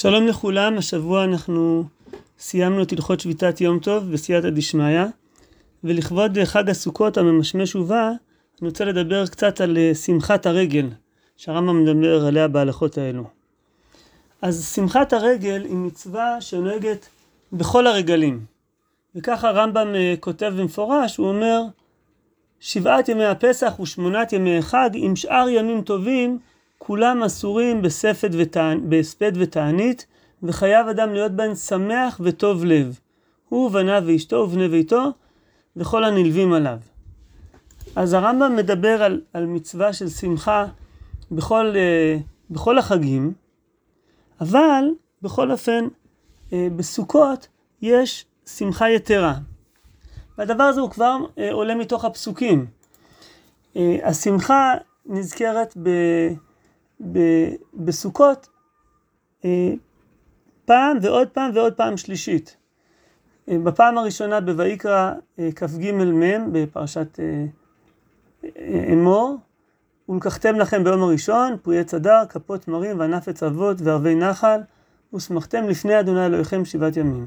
שלום לכולם, השבוע אנחנו סיימנו את הלכות שביתת יום טוב בסייעתא דשמיא, ולכבוד חג הסוכות הממשמש ובא, אני רוצה לדבר קצת על אה, שמחת הרגל, שהרמב"ם מדבר עליה בהלכות האלו. אז שמחת הרגל היא מצווה שנוהגת בכל הרגלים, וככה הרמב"ם אה, כותב במפורש, הוא אומר, שבעת ימי הפסח ושמונת ימי חג עם שאר ימים טובים כולם אסורים בספד ותענ... בהספד ותענית, וחייב אדם להיות בהם שמח וטוב לב. הוא ובניו ואשתו ובני ביתו, וכל הנלווים עליו. אז הרמב"ם מדבר על, על מצווה של שמחה בכל, uh, בכל החגים, אבל בכל אופן uh, בסוכות יש שמחה יתרה. והדבר הזה הוא כבר uh, עולה מתוך הפסוקים. Uh, השמחה נזכרת ב... בסוכות אה, פעם ועוד פעם ועוד פעם שלישית. אה, בפעם הראשונה בויקרא אה, כ"ג מ' בפרשת אמור, ולקחתם לכם ביום הראשון פרי עץ אדר, כפות מרים וענף אבות וערבי נחל, ושמחתם לפני אדוני אלוהיכם שבעת ימים.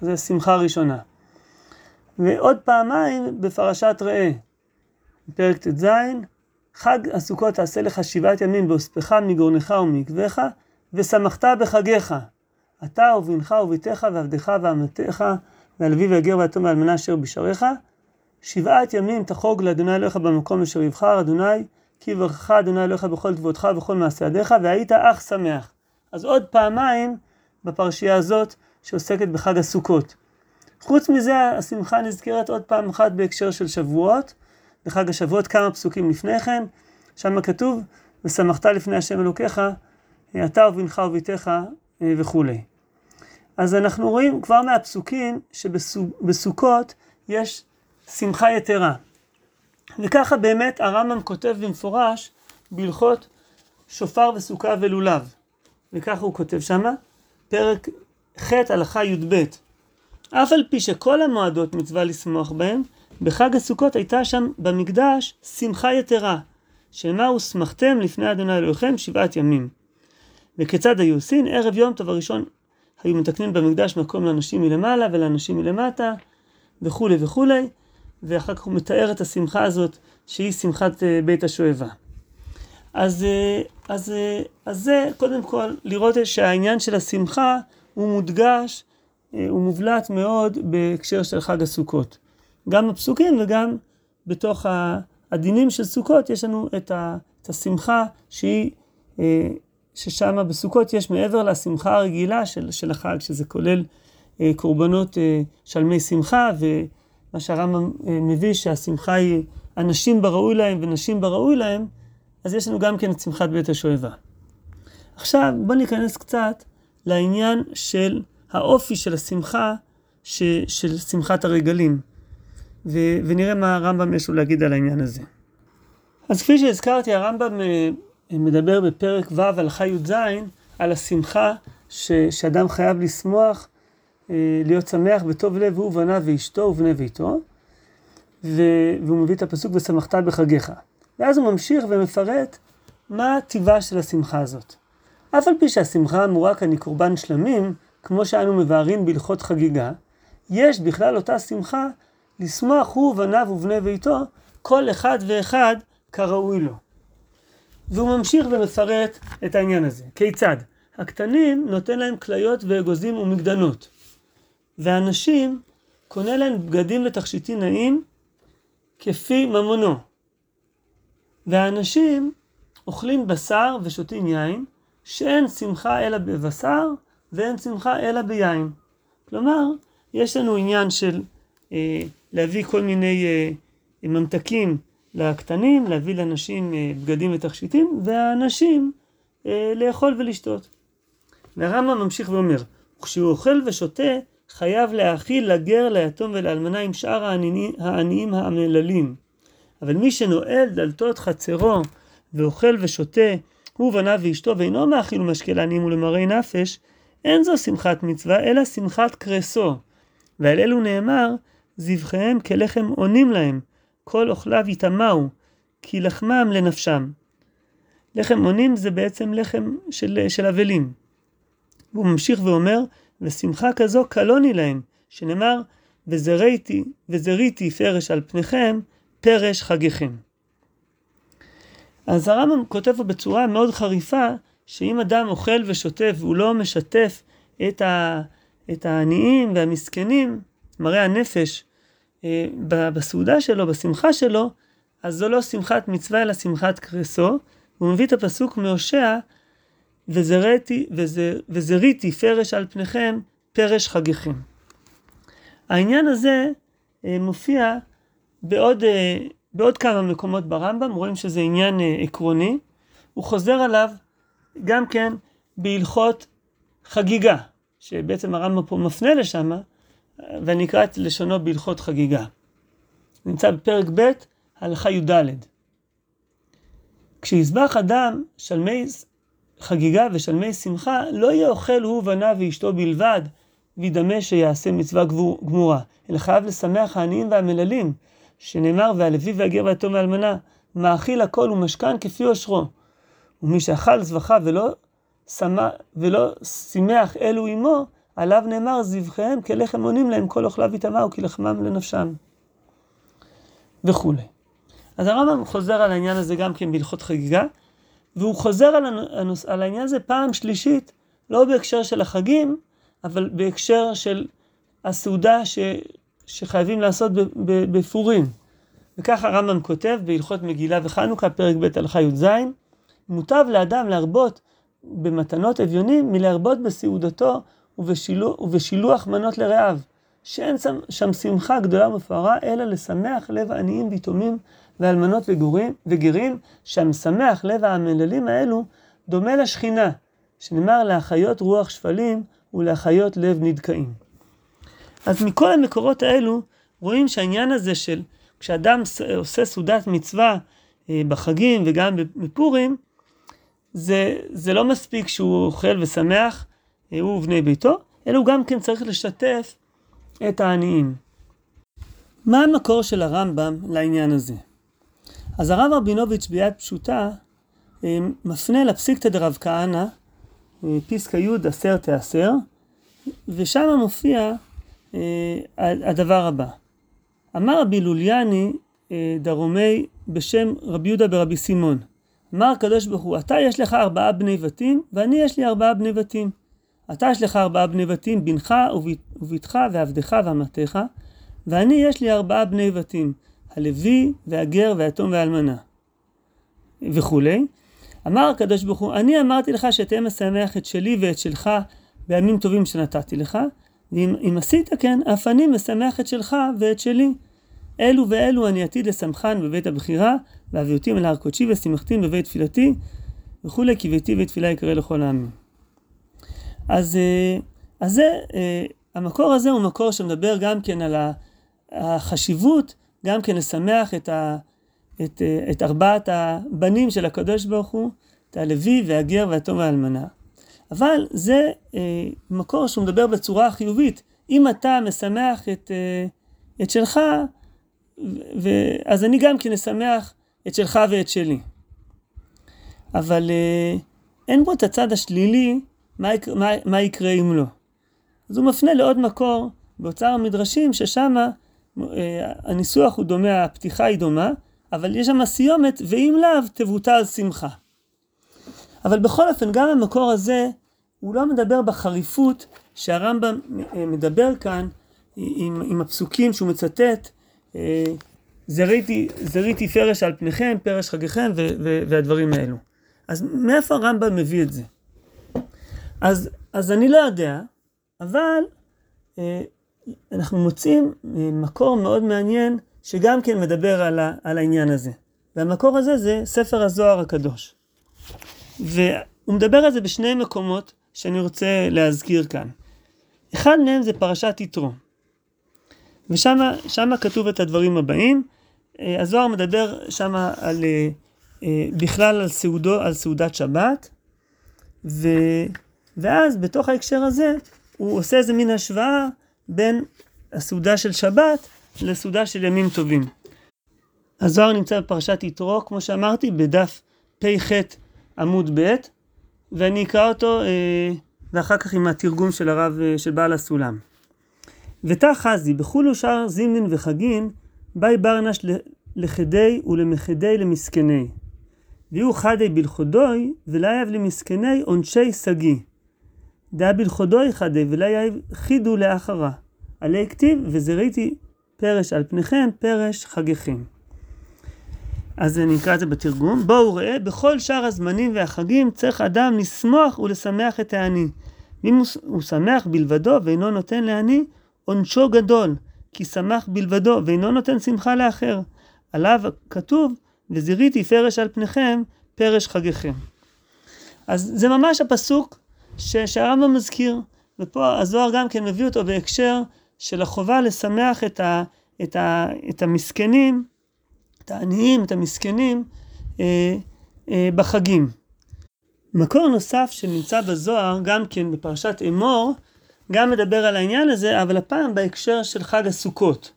זו שמחה ראשונה. ועוד פעמיים בפרשת ראה, פרק ט"ז, חג הסוכות תעשה לך שבעת ימים באוספך מגורנך ומעקבך, ושמחת בחגיך. אתה ובנך וביתך ועבדך ואמתך, והלוי והגר והיתום והאלמנה אשר בשעריך. שבעת ימים תחוג לאדוני אלוהיך במקום אשר יבחר, אדוני, כי יברכך אדוני אלוהיך בכל תבואתך ובכל מעשה ידיך, והיית אך שמח. אז עוד פעמיים בפרשייה הזאת שעוסקת בחג הסוכות. חוץ מזה, השמחה נזכרת עוד פעם אחת בהקשר של שבועות, בחג השבועות כמה פסוקים לפני כן, שם כתוב, ושמחת לפני השם אלוקיך, אתה ובנך וביתך אה, וכולי. אז אנחנו רואים כבר מהפסוקים שבסוכות יש שמחה יתרה. וככה באמת הרמב"ם כותב במפורש בהלכות שופר וסוכה ולולב. וככה הוא כותב שמה, פרק ח' הלכה י"ב. אף על פי שכל המועדות מצווה לשמוח בהם, בחג הסוכות הייתה שם במקדש שמחה יתרה, שמה הוסמכתם לפני אדוני אלוהיכם שבעת ימים. וכיצד היו עושים? ערב יום טוב הראשון היו מתקנים במקדש מקום לאנשים מלמעלה ולאנשים מלמטה וכולי וכולי, ואחר כך הוא מתאר את השמחה הזאת שהיא שמחת אה, בית השואבה. אז, אה, אז, אה, אז זה קודם כל לראות שהעניין של השמחה הוא מודגש, הוא מובלט מאוד בהקשר של חג הסוכות. גם בפסוקים וגם בתוך הדינים של סוכות יש לנו את, ה, את השמחה שהיא, אה, ששם בסוכות יש מעבר לשמחה הרגילה של, של החג, שזה כולל אה, קורבנות אה, שלמי שמחה, ומה שהרמב"ם מביא שהשמחה היא אנשים בראוי להם ונשים בראוי להם, אז יש לנו גם כן את שמחת בית השואבה. עכשיו בואו ניכנס קצת לעניין של האופי של השמחה, ש, של שמחת הרגלים. ו- ונראה מה הרמב"ם יש לו להגיד על העניין הזה. אז כפי שהזכרתי, הרמב"ם אה, מדבר בפרק ו' הלכה י"ז על השמחה ש- שאדם חייב לשמוח, אה, להיות שמח בטוב לב הוא ובניו ואשתו ובני ביתו, ו- והוא מביא את הפסוק ושמחת בחגיך. ואז הוא ממשיך ומפרט מה טיבה של השמחה הזאת. אף על פי שהשמחה אמורה כאן היא קורבן שלמים, כמו שאנו מבארים בהלכות חגיגה, יש בכלל אותה שמחה לשמוח הוא ובניו ובני ביתו, כל אחד ואחד כראוי לו. והוא ממשיך ומפרט את העניין הזה. כיצד? הקטנים נותן להם כליות ואגוזים ומגדנות. והנשים קונה להם בגדים ותכשיטים נעים כפי ממונו. והאנשים אוכלים בשר ושותים יין, שאין שמחה אלא בבשר ואין שמחה אלא ביין. כלומר, יש לנו עניין של אה, להביא כל מיני אה, ממתקים לקטנים, להביא לנשים אה, בגדים ותכשיטים, והנשים אה, לאכול ולשתות. והרמב"ם ממשיך ואומר, כשהוא אוכל ושותה, חייב להאכיל לגר, ליתום ולאלמנה עם שאר העניים המללים. אבל מי שנועל דלתות חצרו ואוכל ושותה, הוא ובניו ואשתו, ואינו מאכיל ומשקה לעניים ולמראי נפש, אין זו שמחת מצווה, אלא שמחת קרסו. ועל אלו נאמר, זבחיהם כלחם עונים להם, כל אוכליו יטמאו, כי לחמם לנפשם. לחם עונים זה בעצם לחם של, של אבלים. והוא ממשיך ואומר, ושמחה כזו קלוני להם, שנאמר, וזריתי, וזריתי פרש על פניכם, פרש חגיכם. אז הרמב"ם כותב פה בצורה מאוד חריפה, שאם אדם אוכל ושותה והוא לא משתף את, ה, את העניים והמסכנים, מראה הנפש, אה, בסעודה שלו, בשמחה שלו, אז זו לא שמחת מצווה אלא שמחת קרסו. הוא מביא את הפסוק מהושע, וזריתי, וזריתי פרש על פניכם, פרש חגיכם. העניין הזה אה, מופיע בעוד, אה, בעוד כמה מקומות ברמב"ם, רואים שזה עניין עקרוני. הוא חוזר עליו גם כן בהלכות חגיגה, שבעצם הרמב"ם פה מפנה לשם, ואני אקרא את לשונו בהלכות חגיגה. נמצא בפרק ב', הלכה י"ד. כשיזבח אדם שלמי חגיגה ושלמי שמחה, לא יהיה אוכל הוא ובניו ואשתו בלבד, וידמה שיעשה מצווה גמורה, אלא חייב לשמח העניים והמללים, שנאמר, והלוי והגר והיתום והאלמנה, מאכיל הכל ומשכן כפי עושרו. ומי שאכל זבחה ולא, שמה, ולא שימח אלו עמו, עליו נאמר זבחיהם כלחם עונים להם כל אוכליו יטמעו כי לחמם לנפשם. וכולי. אז הרמב"ם חוזר על העניין הזה גם כן בהלכות חגיגה, והוא חוזר על, הנוס, על העניין הזה פעם שלישית, לא בהקשר של החגים, אבל בהקשר של הסעודה ש, שחייבים לעשות בפורים. וכך הרמב"ם כותב בהלכות מגילה וחנוכה, פרק ב' הלכה י"ז, מוטב לאדם להרבות במתנות אביונים מלהרבות בסעודתו ובשילו, ובשילוח מנות לרעיו, שאין שם, שמחה גדולה ומפוארה, אלא לשמח לב עניים ויתומים ואלמנות וגורים, וגרים, שהמשמח לב המללים האלו דומה לשכינה, שנאמר להחיות רוח שפלים ולהחיות לב נדכאים. אז מכל המקורות האלו רואים שהעניין הזה של כשאדם עושה סעודת מצווה אה, בחגים וגם בפורים, זה, זה לא מספיק שהוא אוכל ושמח, ובני ביתו, אלא הוא גם כן צריך לשתף את העניים. מה המקור של הרמב"ם לעניין הזה? אז הרב רבינוביץ' ביד פשוטה אה, מפנה לפסיקתא דרב כהנא, אה, פסקא י' עשר תעשר, ושם מופיע אה, הדבר הבא. אמר רבי לוליאני דרומי בשם רבי יהודה ברבי סימון, אמר הקדוש ברוך הוא, אתה יש לך ארבעה בני בתים, ואני יש לי ארבעה בני בתים. אתה יש לך ארבעה בני בתים, בנך ובתך ועבדך ואמתך, ואני יש לי ארבעה בני בתים, הלוי והגר והיתום והאלמנה. וכולי. אמר הקדוש ברוך הוא, אני אמרתי לך שתהיה משמח את שלי ואת שלך בימים טובים שנתתי לך, ואם עשית כן, אף אני משמח את שלך ואת שלי. אלו ואלו אני עתיד לשמחן בבית הבחירה, ואביאותים אל הר קודשי ושמחתים בבית תפילתי, וכולי, כי ביתי בית תפילה יקרא לכל העמים. אז, אה, אז זה, אה, המקור הזה הוא מקור שמדבר גם כן על החשיבות, גם כן לשמח את, ה, את, אה, את ארבעת הבנים של הקדוש ברוך הוא, את הלוי והגר והתום והאלמנה. אבל זה מקור שהוא מדבר בצורה חיובית. אם אתה משמח את, את שלך, ו, אז אני גם כן אשמח את שלך ואת שלי. אבל אין בו את הצד השלילי מה, מה, מה יקרה אם לא. אז הוא מפנה לעוד מקור באוצר המדרשים, ששם אה, הניסוח הוא דומה, הפתיחה היא דומה, אבל יש שם סיומת, ואם לאו תבוטל שמחה. אבל בכל אופן, גם המקור הזה, הוא לא מדבר בחריפות שהרמב"ם אה, מדבר כאן עם, עם הפסוקים שהוא מצטט, אה, זריתי, זריתי פרש על פניכם, פרש חגיכם והדברים האלו. אז מאיפה הרמב"ם מביא את זה? אז, אז אני לא יודע, אבל אה, אנחנו מוצאים אה, מקור מאוד מעניין שגם כן מדבר על, ה, על העניין הזה. והמקור הזה זה ספר הזוהר הקדוש. והוא מדבר על זה בשני מקומות שאני רוצה להזכיר כאן. אחד מהם זה פרשת יתרו. ושם כתוב את הדברים הבאים. אה, הזוהר מדבר שם על, אה, אה, בכלל על, סעודו, על סעודת שבת, ו... ואז בתוך ההקשר הזה הוא עושה איזה מין השוואה בין הסעודה של שבת לסעודה של ימים טובים. הזוהר נמצא בפרשת יתרו, כמו שאמרתי, בדף פ"ח עמוד ב', ואני אקרא אותו אה, ואחר כך עם התרגום של הרב, של בעל הסולם. ותא חזי, בכולו שאר זימנין וחגין, באי ברנש לכדי ולמחדי למסכני. ויהיו חדי בלכודוי, ולאייב למסכני עונשי שגיא. דא בלכודוי חדי, ולאייב חידו לאחרה. עלי כתיב, וזריתי פרש על פניכם, פרש חגיכם. אז אני אקרא את זה בתרגום. בואו ראה, בכל שאר הזמנים והחגים צריך אדם לשמוח ולשמח את העני. אם הוא שמח בלבדו ואינו נותן לעני, עונשו גדול, כי שמח בלבדו ואינו נותן שמחה לאחר. עליו כתוב, וזיריתי פרש על פניכם, פרש חגיכם. אז זה ממש הפסוק שהרמב"ם מזכיר, ופה הזוהר גם כן מביא אותו בהקשר של החובה לשמח את, ה, את, ה, את המסכנים, את העניים, את המסכנים, אה, אה, בחגים. מקור נוסף שנמצא בזוהר, גם כן בפרשת אמור, גם מדבר על העניין הזה, אבל הפעם בהקשר של חג הסוכות.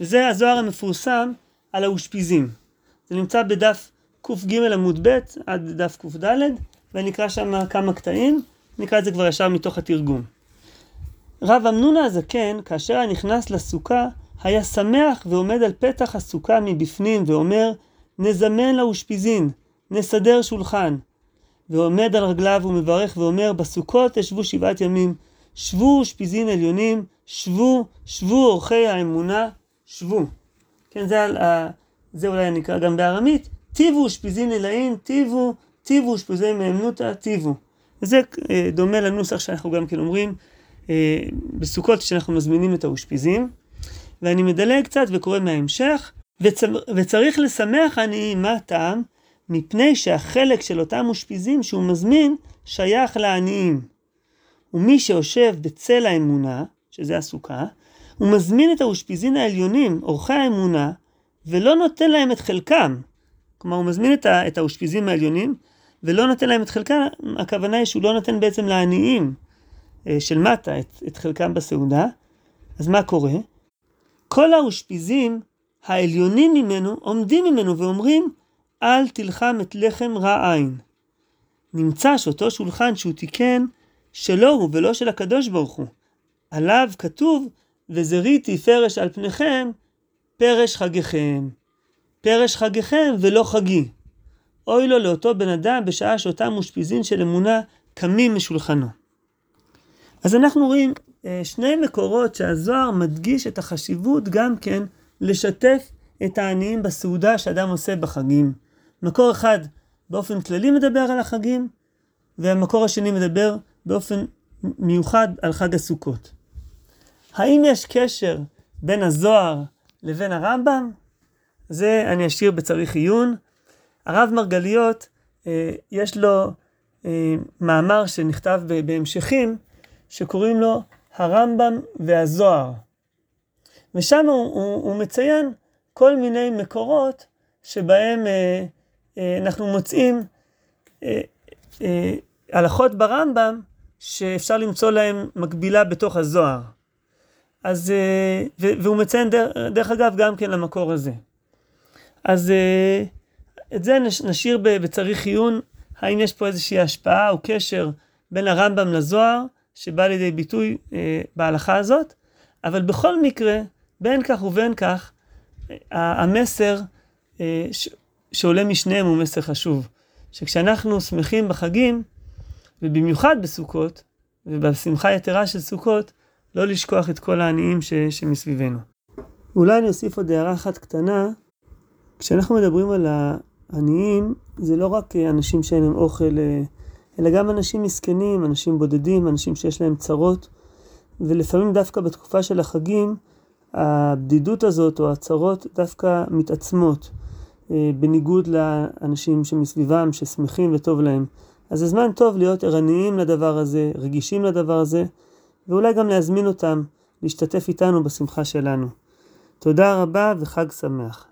וזה הזוהר המפורסם על האושפיזים. זה נמצא בדף קג עמוד ב' עד דף קד, ואני אקרא שם כמה קטעים, נקרא את זה כבר ישר מתוך התרגום. רב אמנונה הזקן, כאשר היה נכנס לסוכה, היה שמח ועומד על פתח הסוכה מבפנים ואומר, נזמן לאושפיזין, נסדר שולחן. ועומד על רגליו ומברך ואומר, בסוכות ישבו שבעת ימים, שבו אושפיזין עליונים, שבו, שבו אורחי האמונה, שבו. כן, זה, על, זה אולי נקרא גם בארמית, טיבו אושפיזין אלאין, טיבו, טיבו אושפיזי מאמנותא, טיבו. וזה אה, דומה לנוסח שאנחנו גם כן אומרים אה, בסוכות כשאנחנו מזמינים את האושפיזים. ואני מדלג קצת וקורא מההמשך, וצ... וצריך לשמח אני מה הטעם? מפני שהחלק של אותם אושפיזים שהוא מזמין שייך לעניים. ומי שיושב בצל האמונה, שזה הסוכה, הוא מזמין את האושפיזין העליונים, אורחי האמונה, ולא נותן להם את חלקם. כלומר, הוא מזמין. את האושפיזים העליונים, ולא נותן להם את חלקם, הכוונה היא שהוא לא נותן בעצם לעניים אה, של מטה את, את חלקם בסעודה. אז מה קורה? כל האושפיזים העליונים ממנו עומדים ממנו ואומרים אל תלחם את לחם רע עין. נמצא שאותו שולחן שהוא תיקן שלו הוא ולא של הקדוש ברוך הוא. עליו כתוב וזריתי פרש על פניכם פרש חגיכם. פרש חגיכם ולא חגי. אוי לו לאותו בן אדם בשעה שאותם אושפיזין של אמונה קמים משולחנו. אז אנחנו רואים אה, שני מקורות שהזוהר מדגיש את החשיבות גם כן לשתף את העניים בסעודה שאדם עושה בחגים. מקור אחד באופן כללי מדבר על החגים, והמקור השני מדבר באופן מיוחד על חג הסוכות. האם יש קשר בין הזוהר לבין הרמב"ם? זה אני אשאיר בצריך עיון. הרב מרגליות, אה, יש לו אה, מאמר שנכתב בהמשכים, שקוראים לו הרמב"ם והזוהר. ושם הוא, הוא, הוא מציין כל מיני מקורות שבהם אה, אה, אנחנו מוצאים אה, אה, הלכות ברמב"ם שאפשר למצוא להם מקבילה בתוך הזוהר. אז, אה, והוא מציין דרך, דרך אגב גם כן למקור הזה. אז אה, את זה נשאיר בצריך עיון, האם יש פה איזושהי השפעה או קשר בין הרמב"ם לזוהר, שבא לידי ביטוי אה, בהלכה הזאת, אבל בכל מקרה, בין כך ובין כך, המסר אה, ש, שעולה משניהם הוא מסר חשוב. שכשאנחנו שמחים בחגים, ובמיוחד בסוכות, ובשמחה יתרה של סוכות, לא לשכוח את כל העניים ש, שמסביבנו. אולי אני אוסיף עוד הערה אחת קטנה. כשאנחנו מדברים על העניים, זה לא רק אנשים שאין להם אוכל אה, אלא גם אנשים מסכנים, אנשים בודדים, אנשים שיש להם צרות, ולפעמים דווקא בתקופה של החגים, הבדידות הזאת או הצרות דווקא מתעצמות, אה, בניגוד לאנשים שמסביבם, ששמחים וטוב להם. אז זה זמן טוב להיות ערניים לדבר הזה, רגישים לדבר הזה, ואולי גם להזמין אותם להשתתף איתנו בשמחה שלנו. תודה רבה וחג שמח.